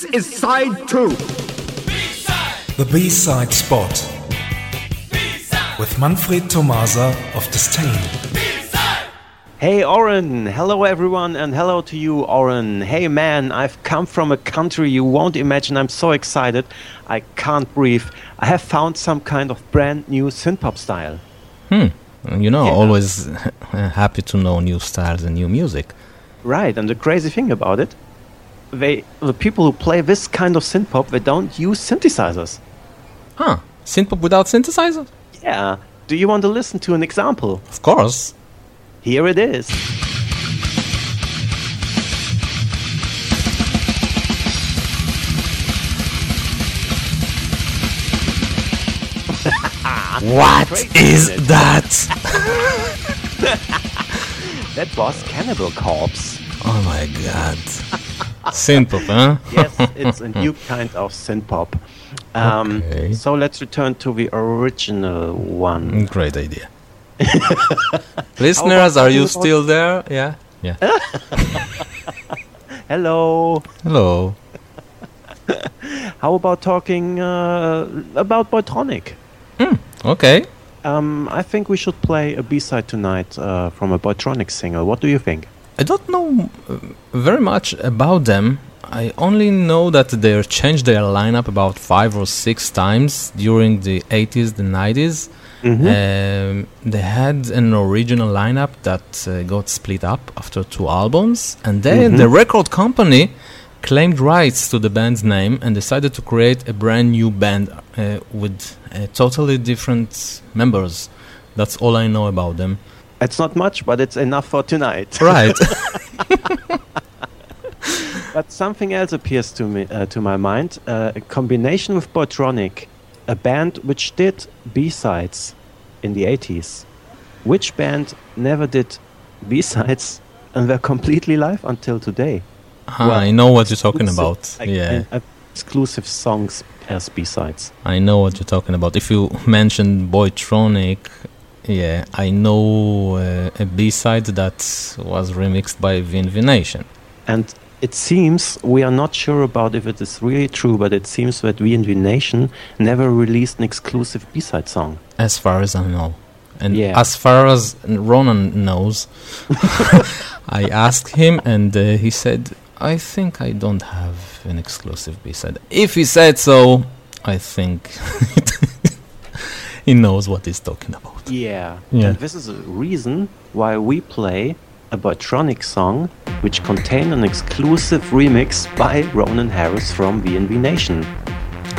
This is side two. B-side. The B-side spot with Manfred Tomasa of Disdain. Hey Oren, hello everyone and hello to you Oren. Hey man, I've come from a country you won't imagine. I'm so excited. I can't breathe. I have found some kind of brand new synthpop style. Hmm. You know, Yeah. always happy to know new styles and new music. Right, and the crazy thing about it, they the people who play this kind of synthpop, they don't use synthesizers. Huh. Synthpop without synthesizer? Yeah. Do you want to listen to an example? Of course. Here it is. What is that? That was Cannibal Corpse. Oh my god. Synthpop, huh? Yes, it's a new kind of synthpop. Um, Okay. So let's return to the original one. Great idea. Listeners, are you still there? Yeah. Yeah. Hello. Hello. How about talking uh, about Boytronic? Okay. Um, I think we should play a B-side tonight uh, from a Boytronic single. What do you think? I don't know uh, very much about them. I only know that they changed their lineup about five or six times during the 80s, the 90s. Um, they had an original lineup that uh, got split up after two albums, and then the record company claimed rights to the band's name and decided to create a brand new band uh, with uh, totally different members. That's all I know about them. It's not much, but it's enough for tonight. Right. But something else appears to me, uh, to my mind. Uh, a combination with Boytronic, a band which did B-sides in the 80s. Which band never did B-sides and were completely live until today? Ah, Well, I know what you're talking about. like, yeah, uh, exclusive songs as B-sides. I know what you're talking about. If you mentioned Boytronic, yeah, I know uh, a B-side that was remixed by VNV Nation. And it seems, we are not sure about if it is really true, but it seems that VNV Nation never released an exclusive B-side song. As far as I know. And Yeah. as far as Ronan knows, I asked him and uh, he said, I think I don't have an exclusive B-side. If he said so, I think he knows what he's talking about. Yeah. Yeah. And this is a reason why we play a Boytronic song which contain an exclusive remix by Ronan Harris from VNV Nation.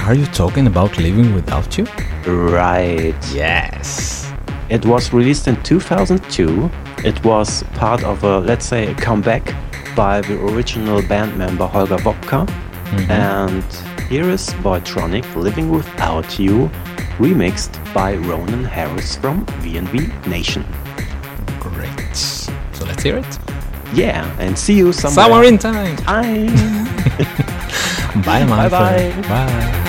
Are you talking about Living Without You? Right. Yes. It was released in 2002. It was part of a, let's say, a comeback by the original band member Holger Wobker. Mm-hmm. And here is Boytronic Living Without You, remixed by Ronan Harris from VNV Nation. Great. So let's hear it. Yeah, and see you somewhere. Somewhere in time. time. Bye, my Bye-bye. friend. Bye.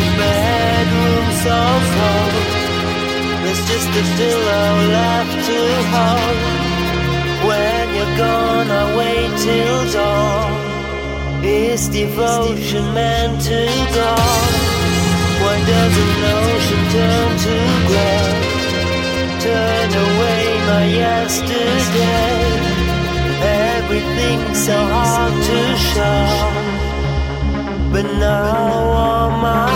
the bedroom so cold. There's just a pillow left to hold. When you're gone, I wait till dawn. Is devotion meant to go? Why does an ocean turn to gray? Turn away my yesterday. Everything's so hard to show, but now all my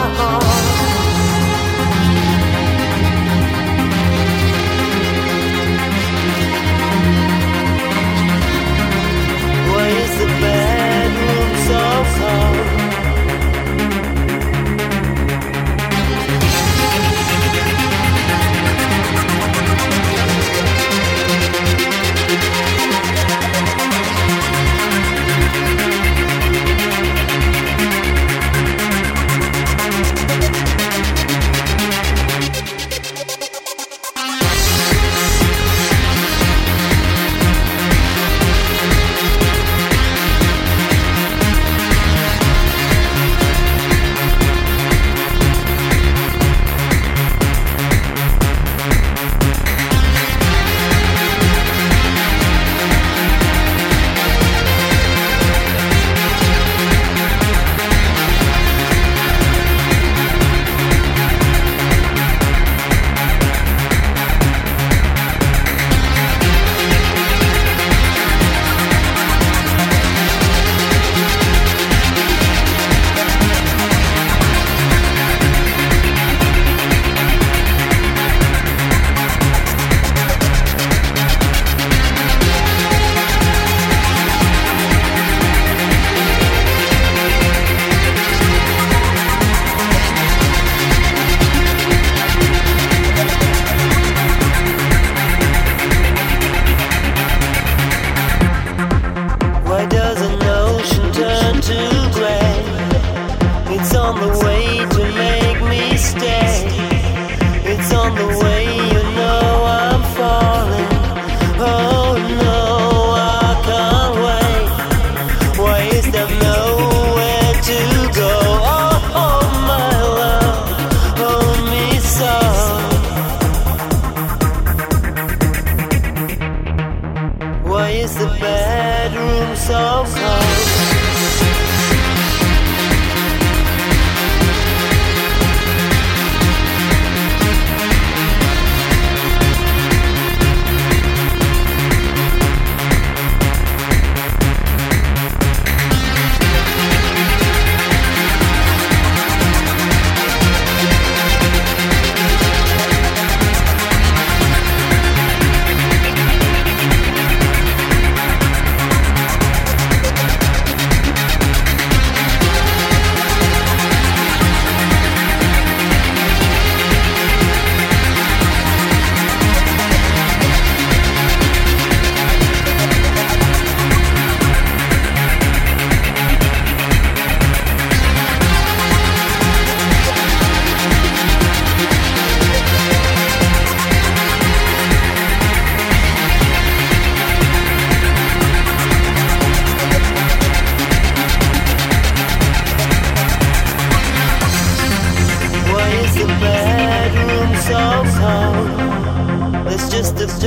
so cold?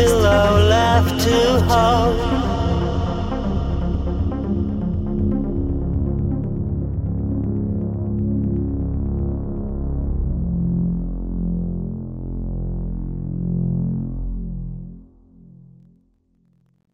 A left to hold.